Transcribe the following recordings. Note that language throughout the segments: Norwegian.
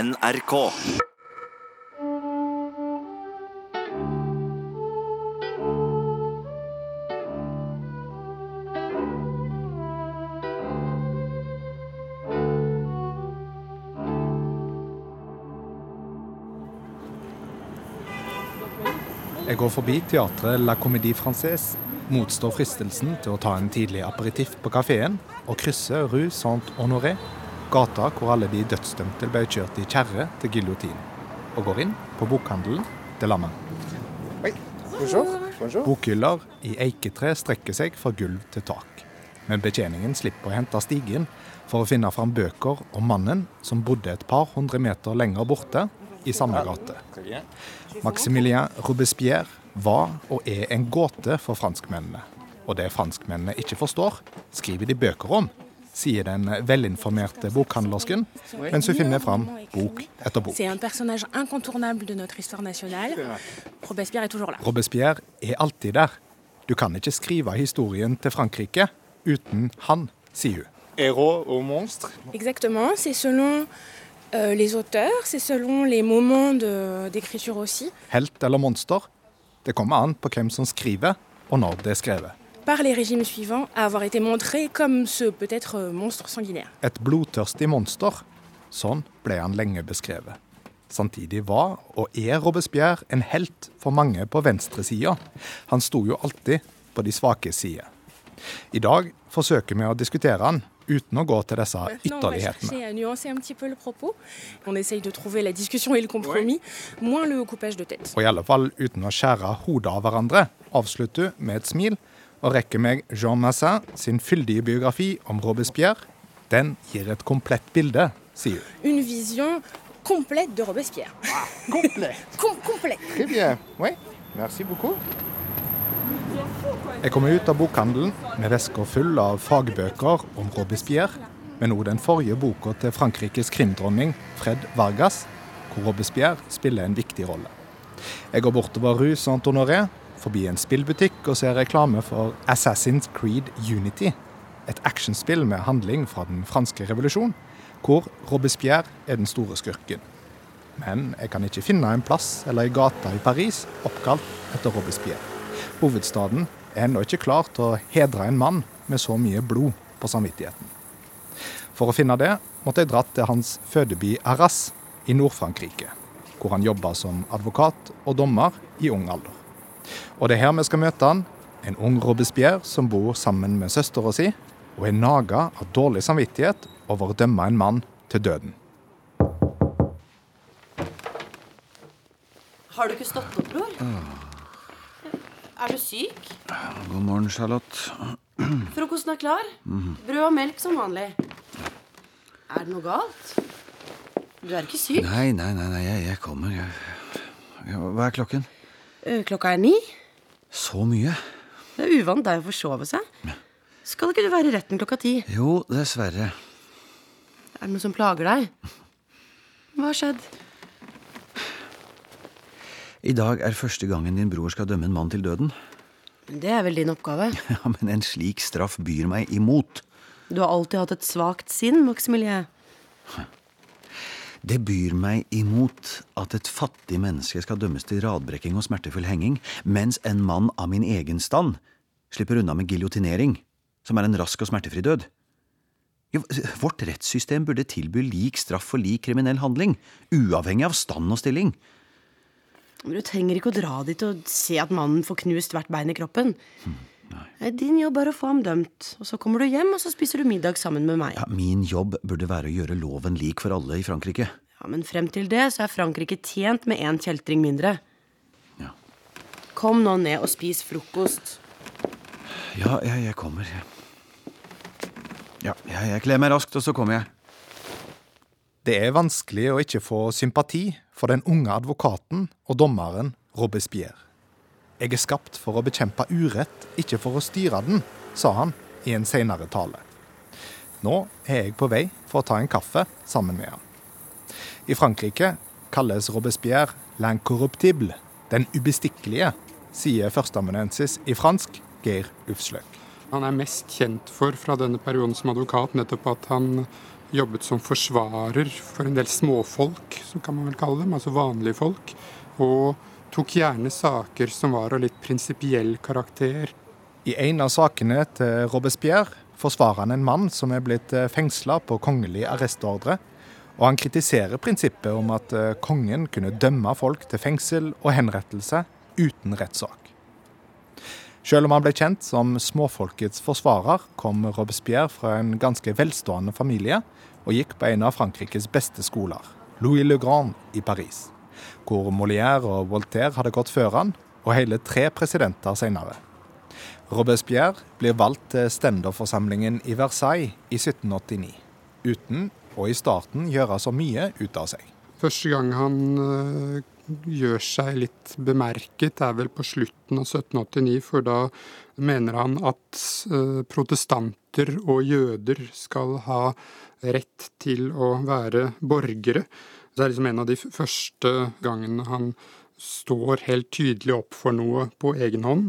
NRK. Jeg går forbi teatret La Comédie Française, motstår fristelsen til å ta en tidlig aperitif på kafeen og krysse Rue Saint-Honoré, gata hvor alle de dødsdømte ble kjørt i kjerre til giljotin, og går inn på bokhandelen til landet. Main. Bokhyller i eiketre strekker seg fra gulv til tak, men betjeningen slipper å hente stigen for å finne fram bøker om mannen som bodde et par hundre meter lenger borte, i samme gate. Maximilien Robespierre var og er en gåte for franskmennene. Og det franskmennene ikke forstår, skriver de bøker om, sier den velinformerte bokhandlersken mens hun finner fram bok etter bok. C'est un personnage incontournable de notre histoire nationale. Robespierre est toujours là. Robespierre er alltid der. Du kan ikke skrive historien til Frankrike uten han, sier hun. Héros ou monstre Exactement, c'est selon euh, les auteurs, c'est selon les moments d'écriture aussi. Helt eller monster? Det kommer an på hvem som skriver, og når det er skrevet. Par les régimes suivants, à avoir été montré comme ce peut-être euh, monstre sanguinaire. Et blodtørstig monster. Sånn ble han lenge beskrevet. Samtidig var og er Robespierre en helt for mange på venstresida. Han sto jo alltid på de svake side. I dag forsøker vi å diskutere han uten å gå til disse ytterlighetene. chercher à nuancer un petit peu le propos. On essaye de trouver la discussion et le compromis, moins le coupage de tête. Og i alle fall uten å skjære hodet av hverandre, avslutter hun med et smil og rekker meg Jean Massin sin fyldige biografi om Robespierre. Den gir et komplett bilde, sier hun. Une vision complète de Robespierre. Complet. Com- Komplett. Très bien. Oui. Merci beaucoup. Jeg kommer ut av bokhandelen med vesker full av fagbøker om Robespierre, men òg den forrige boka til Frankrikes krimdronning Fred Vargas, hvor Robespierre spiller en viktig rolle. Jeg går bortover Rue Saint-Honoré, forbi en spillbutikk og ser reklame for Assassin's Creed Unity, et actionspill med handling fra den franske revolusjon, hvor Robespierre er den store skurken. Men jeg kan ikke finne en plass eller ei gate i Paris oppkalt etter Robespierre. Hovedstaden er ennå ikke klar til å hedre en mann med så mye blod på samvittigheten. For å finne det måtte jeg dratt til hans fødeby Arras i Nord-Frankrike, hvor han jobba som advokat og dommer i ung alder. Og det er her vi skal møte han, en ung Robespierre som bor sammen med søstera si, og er naga av dårlig samvittighet over å dømme en mann til døden. Har du ikke stått opp, bror? Er du syk? God morgen, Charlotte. Frokosten er klar. Brød og melk som vanlig. Er det noe galt? Du er ikke syk? Nei, nei, nei, nei jeg, jeg kommer. Jeg, jeg, hva er klokken? Eh, Klokka er ni. Så mye? Det er uvant deg å forsove seg. Skal ikke du være i retten klokka ti? Jo, dessverre. Er det noe som plager deg? Hva har skjedd? I dag er første gangen din bror skal dømme en mann til døden. Det er vel din oppgave. Ja, Men en slik straff byr meg imot. Du har alltid hatt et svakt sinn, Maximilien. Det byr meg imot at et fattig menneske skal dømmes til radbrekking og smertefull henging, mens en mann av min egen stand slipper unna med giljotinering, som er en rask og smertefri død. Jo, Vårt rettssystem burde tilby lik straff for lik kriminell handling, uavhengig av stand og stilling. Men du trenger ikke å dra dit og se at mannen får knust hvert bein i kroppen. Nei, Din jobb er å få ham dømt, og så kommer du hjem og så spiser du middag sammen med meg. Ja, min jobb burde være å gjøre loven lik for alle i Frankrike. Ja, Men frem til det så er Frankrike tjent med én kjeltring mindre. Ja. Kom nå ned og spis frokost. Ja, jeg, jeg kommer. Ja, jeg, jeg kler meg raskt, og så kommer jeg. Det er vanskelig å ikke få sympati for den unge advokaten og dommeren Robespierre. Jeg er skapt for å bekjempe urett, ikke for å styre den, sa han i en senere tale. Nå er jeg på vei for å ta en kaffe sammen med han. I Frankrike kalles Robespierre l'incorruptible, den ubestikkelige, sier førsteamanuensis i fransk Geir Ufsløk. Han er mest kjent for fra denne perioden som advokat nettopp at han jobbet som forsvarer for en del småfolk, så kan man vel kalle dem, altså vanlige folk. Og tok gjerne saker som var av litt prinsipiell karakter. I en av sakene til Robespierre forsvarer han en mann som er blitt eh, fengsla på kongelig arrestordre. Og han kritiserer prinsippet om at eh, kongen kunne dømme folk til fengsel og henrettelse uten rettssak. Selv om han ble kjent som småfolkets forsvarer, kom Robespierre fra en ganske velstående familie og gikk på en av Frankrikes beste skoler, Louis Le Grand i Paris, hvor Molière og Voltaire hadde gått før han, og hele tre presidenter senere. Robespierre blir valgt til stenderforsamlingen i Versailles i 1789, uten å i starten gjøre så mye ut av seg. Første gang han øh, gjør seg litt bemerket, er vel på slutten av 1789, for da mener han at øh, protestanter og jøder skal ha rett til å være borgere. Det er liksom en av de første gangene han står helt tydelig opp for noe på egen hånd.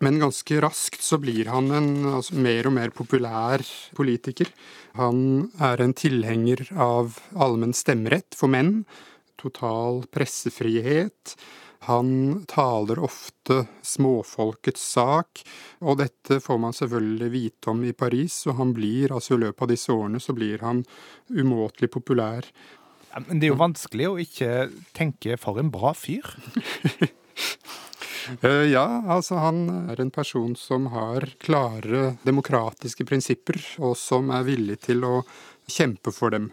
Men ganske raskt så blir han en altså, mer og mer populær politiker. Han er en tilhenger av allmenn stemmerett for menn, total pressefrihet. Han taler ofte småfolkets sak, og dette får man selvfølgelig vite om i Paris, og han blir, altså i løpet av disse årene, så blir han umåtelig populær. Ja, men det er jo vanskelig å ikke tenke for en bra fyr. Eh, ja, altså han er en person som har klare demokratiske prinsipper, og som er villig til å kjempe for dem.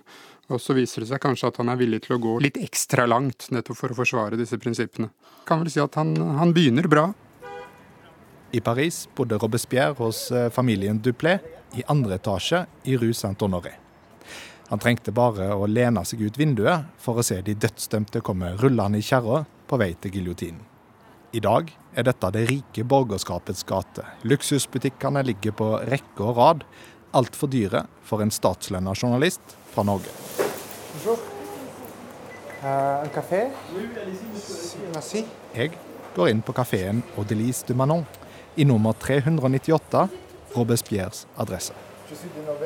Og så viser det seg kanskje at han er villig til å gå litt ekstra langt nettopp for å forsvare disse prinsippene. Kan vel si at han, han begynner bra. I Paris bodde Robespierre hos eh, familien Duplé i andre etasje i Rue Saint-Honoré. Han trengte bare å lene seg ut vinduet for å se de dødsdømte komme rullende i kjerra på vei til giljotinen. I dag er dette det rike borgerskapets gate. Luksusbutikkene ligger på rekke og rad. Altfor dyre for en statslønna journalist fra Norge. Uh? Merci. Jeg går inn på kafeen Odelice du Manon i nummer 398, Robespierres adresse.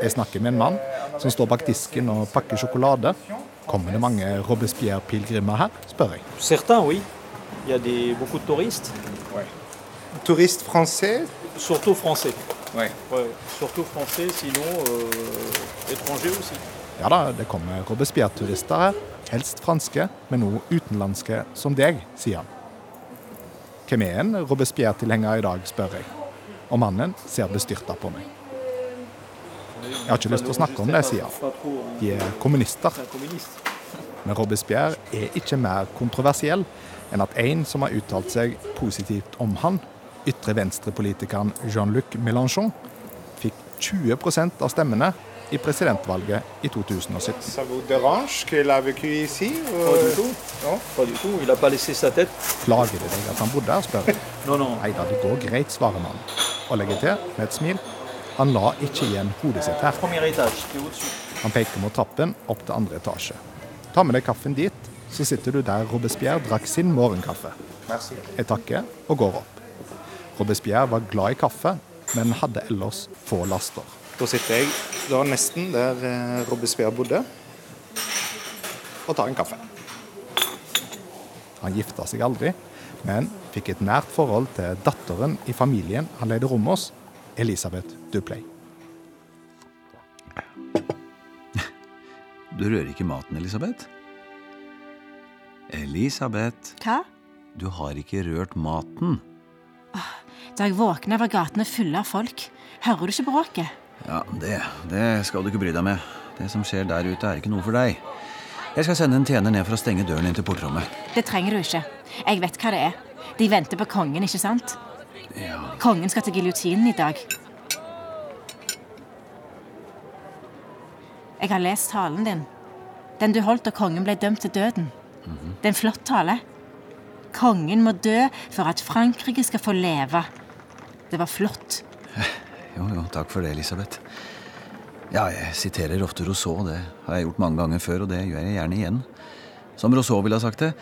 Jeg snakker med en mann som står bak disken og pakker sjokolade. Kommer det mange Robespierre-pilegrimer her, spør jeg. Certains, oui. Il y a des, beaucoup de touristes, Touriste français? surtout français. Ouais. Ouais, surtout français, sinon euh, étrangers aussi. Ja da, det kommer Robespierre-turister her. Helst franske, men òg utenlandske som deg, sier han. Hvem er en Robespierre-tilhenger i dag, spør jeg. Og mannen ser bestyrta på meg. Jeg har ikke lyst til å snakke om det, sier han. De er kommunister. Men Robespierre er ikke mer kontroversiell enn at en som har uttalt seg positivt om han, ytre venstre-politikeren Jean-Luc Mélenchon, fikk 20% av stemmene i presidentvalget i 2017. Ça vous dérange qu'elle a vécu ici? ou- Pas du tout. Non? Du tout. Il n'a pas laissé sa tête. Plager det deg at han bodde her, spør jeg. Non, non. Nei da, det går greit, svarer mannen. Og legger til med et smil. Han la ikke igjen hodet sitt her. Han peker mot trappen opp til andre etasje. Ta med deg kaffen dit, så sitter du der Robespierre drakk sin morgenkaffe. Jeg takker og går opp. Robespierre var glad i kaffe, men hadde ellers få laster. Da sitter jeg da nesten der eh, Robespierre bodde, og tar en kaffe. Han gifta seg aldri, men fikk et nært forhold til datteren i familien han leide rom hos, Elisabeth Duplay. Du rører ikke maten, Elisabeth? Elisabeth, Hva? du har ikke rørt maten. Da jeg våkna, var gatene fulle av folk. Hører du ikke bråket? Ja, det, det skal du ikke bry deg med. Det som skjer der ute, er ikke noe for deg. Jeg skal sende en tjener ned for å stenge døren inn til portrommet. Det trenger du ikke. Jeg vet hva det er. De venter på kongen, ikke sant? Ja, Kongen skal til giljotinen i dag. Jeg har lest talen din. Den du holdt da kongen ble dømt til døden. Det er en flott tale. Kongen må dø for at Frankrike skal få leve. Det var flott. Jo, jo, takk for det, Elisabeth. Ja, jeg siterer ofte Rousseau. Det har jeg gjort mange ganger før, og det gjør jeg gjerne igjen. Som Rousseau ville ha sagt det.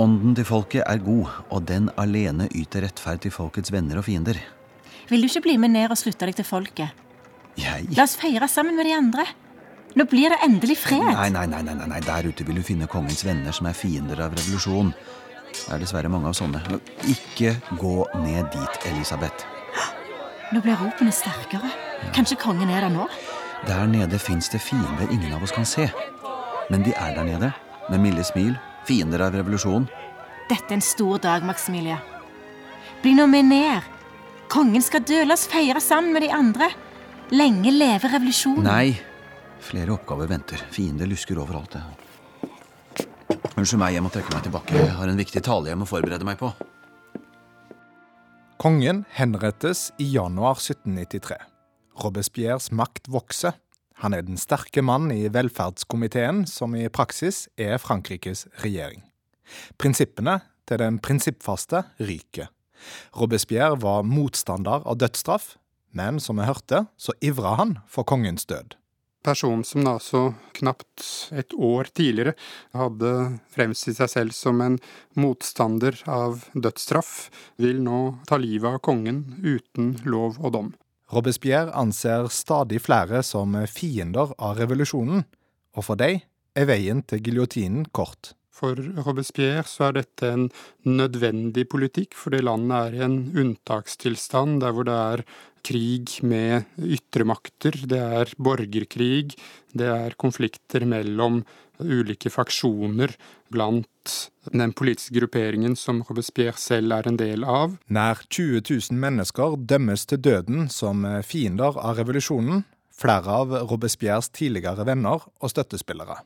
Ånden til folket er god, og den alene yter rettferd til folkets venner og fiender. Vil du ikke bli med ned og slutte deg til folket? Jeg? La oss feire sammen med de andre. Nå blir det endelig fred. Nei, nei, nei, nei, nei, der ute vil du finne kongens venner som er fiender av revolusjon. Det er dessverre mange av sånne. Ikke gå ned dit, Elisabeth. Nå blir ropene sterkere. Kanskje kongen er der nå? Der nede fins det fiender ingen av oss kan se. Men de er der nede, med milde smil. Fiender av revolusjon. Dette er en stor dag, Maximilia. Bli nå med ned. Kongen skal dø. La oss feire sammen med de andre. Lenge leve revolusjonen. Nei. Flere oppgaver venter. Fiender lusker overalt. Unnskyld meg, jeg må trekke meg tilbake. Jeg har en viktig tale jeg må forberede meg på. Kongen henrettes i januar 1793. Robespierres makt vokser. Han er den sterke mann i velferdskomiteen, som i praksis er Frankrikes regjering. Prinsippene til den prinsippfaste ryker. Robespierre var motstander av dødsstraff, men som vi hørte, så ivra han for kongens død. Personen som da så knapt et år tidligere hadde fremstilt seg selv som en motstander av dødsstraff, vil nå ta livet av kongen uten lov og dom. Robespierre anser stadig flere som fiender av revolusjonen, og for dem er veien til giljotinen kort. For Robespierre så er dette en nødvendig politikk, fordi landet er i en unntakstilstand der hvor det er krig med ytre makter, det er borgerkrig, det er konflikter mellom ulike faksjoner blant den politiske grupperingen som Robespierre selv er en del av. Nær 20 000 mennesker dømmes til døden som fiender av revolusjonen, flere av Robespierres tidligere venner og støttespillere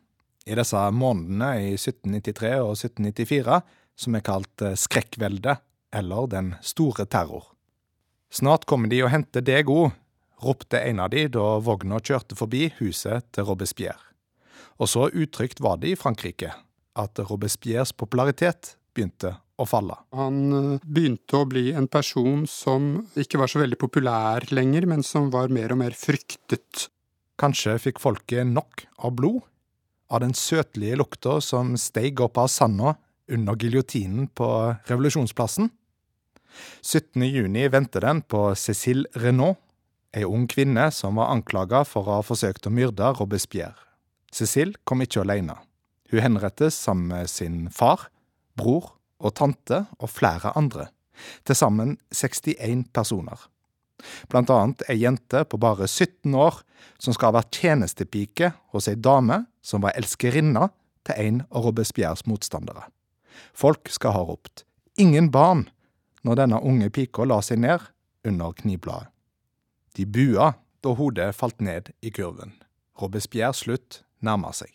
i disse månedene i 1793 og 1794 som er kalt skrekkveldet, eller Den store terror. Snart kommer de og henter deg òg, ropte en av de da vogna kjørte forbi huset til Robespierre. Og så uttrykt var det i Frankrike at Robespierres popularitet begynte å falle. Han eh, begynte å bli en person som ikke var så veldig populær lenger, men som var mer og mer fryktet. Kanskje fikk folket nok av blod? av den søtlige lukta som steig opp av sanda under giljotinen på Revolusjonsplassen. 17. juni ventet den på Cécile Renault, ei ung kvinne som var anklaga for å ha forsøkt å myrde Robespierre. Cécile kom ikke alene. Hun henrettes sammen med sin far, bror og tante og flere andre. Til sammen 61 personer. Blant annet ei jente på bare 17 år som skal ha vært tjenestepike hos ei dame som var elskerinna til en av Robespierres motstandere. Folk skal ha ropt 'ingen barn' når denne unge pika la seg ned under knivbladet. De bua da hodet falt ned i kurven. Robespierres slutt nærma seg.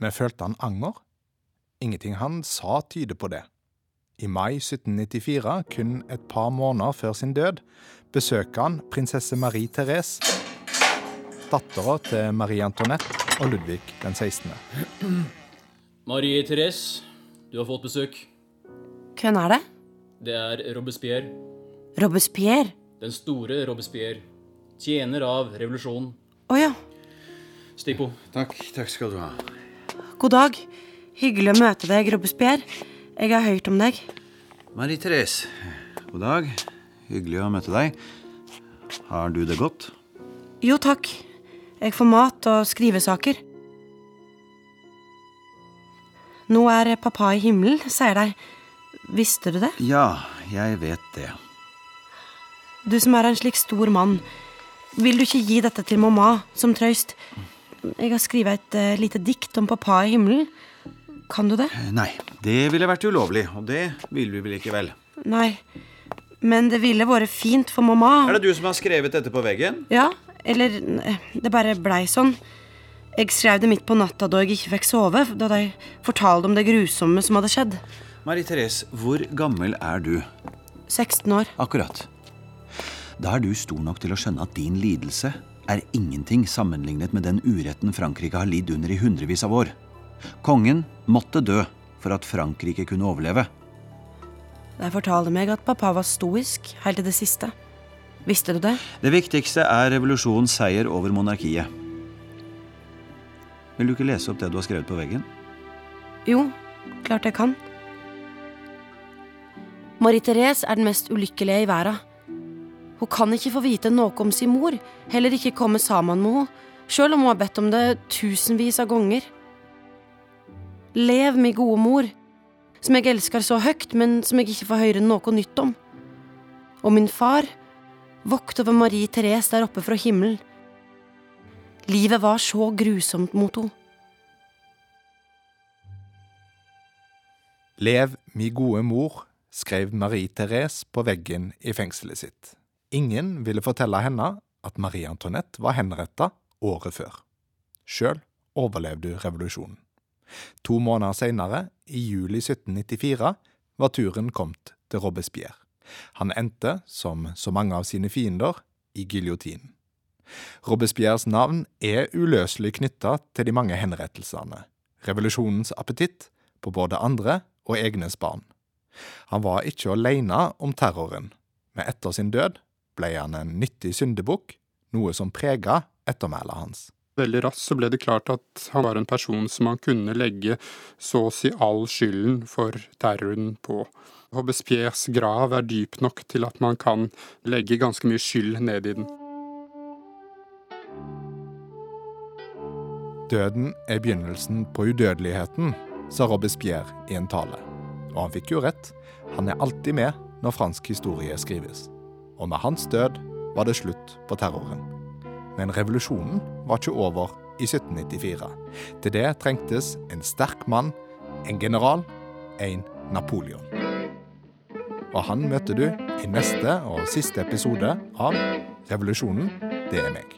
Men følte han anger? Ingenting han sa tyder på det. I mai 1794, kun et par måneder før sin død, besøker han prinsesse Marie Therese, dattera til Marie Antoinette og Ludvig den 16. Marie Therese, du har fått besøk. Hvem er det? Det er Robespierre. Robespierre? Den store Robespierre. Tjener av revolusjonen. Å oh, ja. Stig på. Takk, takk skal du ha. God dag. Hyggelig å møte deg, Robespierre. Jeg har hørt om deg. Marie Therese, god dag. Hyggelig å møte deg. Har du det godt? Jo takk. Jeg får mat og skrivesaker. Nå er pappa i himmelen, sier de. Visste du det? Ja, jeg vet det. Du som er en slik stor mann, vil du ikke gi dette til mamma som trøst? Jeg har skrevet et uh, lite dikt om pappa i himmelen. Kan du det? Nei, det ville vært ulovlig, og det vil du vel ikke vel? Nei, men det ville vært fint for mamma. Er det du som har skrevet dette på veggen? Ja, eller det bare blei sånn. Jeg skrev det midt på natta da jeg ikke fikk sove, da de fortalte om det grusomme som hadde skjedd. Marie Therese, hvor gammel er du? 16 år. Akkurat. Da er du stor nok til å skjønne at din lidelse er ingenting sammenlignet med den uretten Frankrike har lidd under i hundrevis av år. Kongen måtte dø for at Frankrike kunne overleve. De fortalte meg at pappa var stoisk helt til det siste. Visste du det? Det viktigste er revolusjonens seier over monarkiet. Vil du ikke lese opp det du har skrevet på veggen? Jo, klart jeg kan. Marie-Therese er den mest ulykkelige i verden. Hun kan ikke få vite noe om sin mor, heller ikke komme sammen med henne, sjøl om hun har bedt om det tusenvis av ganger. Lev, mi gode mor, som jeg elsker så høyt, men som jeg ikke får høre noe nytt om. Og min far, vokt over Marie Therese der oppe fra himmelen. Livet var så grusomt mot henne. Lev, mi gode mor, skrev Marie Therese på veggen i fengselet sitt. Ingen ville fortelle henne at Marie Antoinette var henretta året før. Sjøl overlevde hun revolusjonen. To måneder seinere, i juli 1794, var turen kommet til Robespierre. Han endte, som så mange av sine fiender, i giljotinen. Robespierres navn er uløselig knytta til de mange henrettelsene, revolusjonens appetitt på både andre og egnes barn. Han var ikke alene om terroren, men etter sin død ble han en nyttig syndebukk, noe som prega ettermælet hans. Veldig raskt så ble det klart at han var en person som han kunne legge så å si all skylden for terroren på. Robespierres grav er dyp nok til at man kan legge ganske mye skyld ned i den. Døden er begynnelsen på udødeligheten, sa Robespierre i en tale. Og han fikk jo rett. Han er alltid med når fransk historie skrives. Og med hans død var det slutt på terroren. Men revolusjonen var ikke over i 1794. Til det trengtes en sterk mann, en general, en Napoleon. Og han møter du i neste og siste episode av Revolusjonen, det er meg.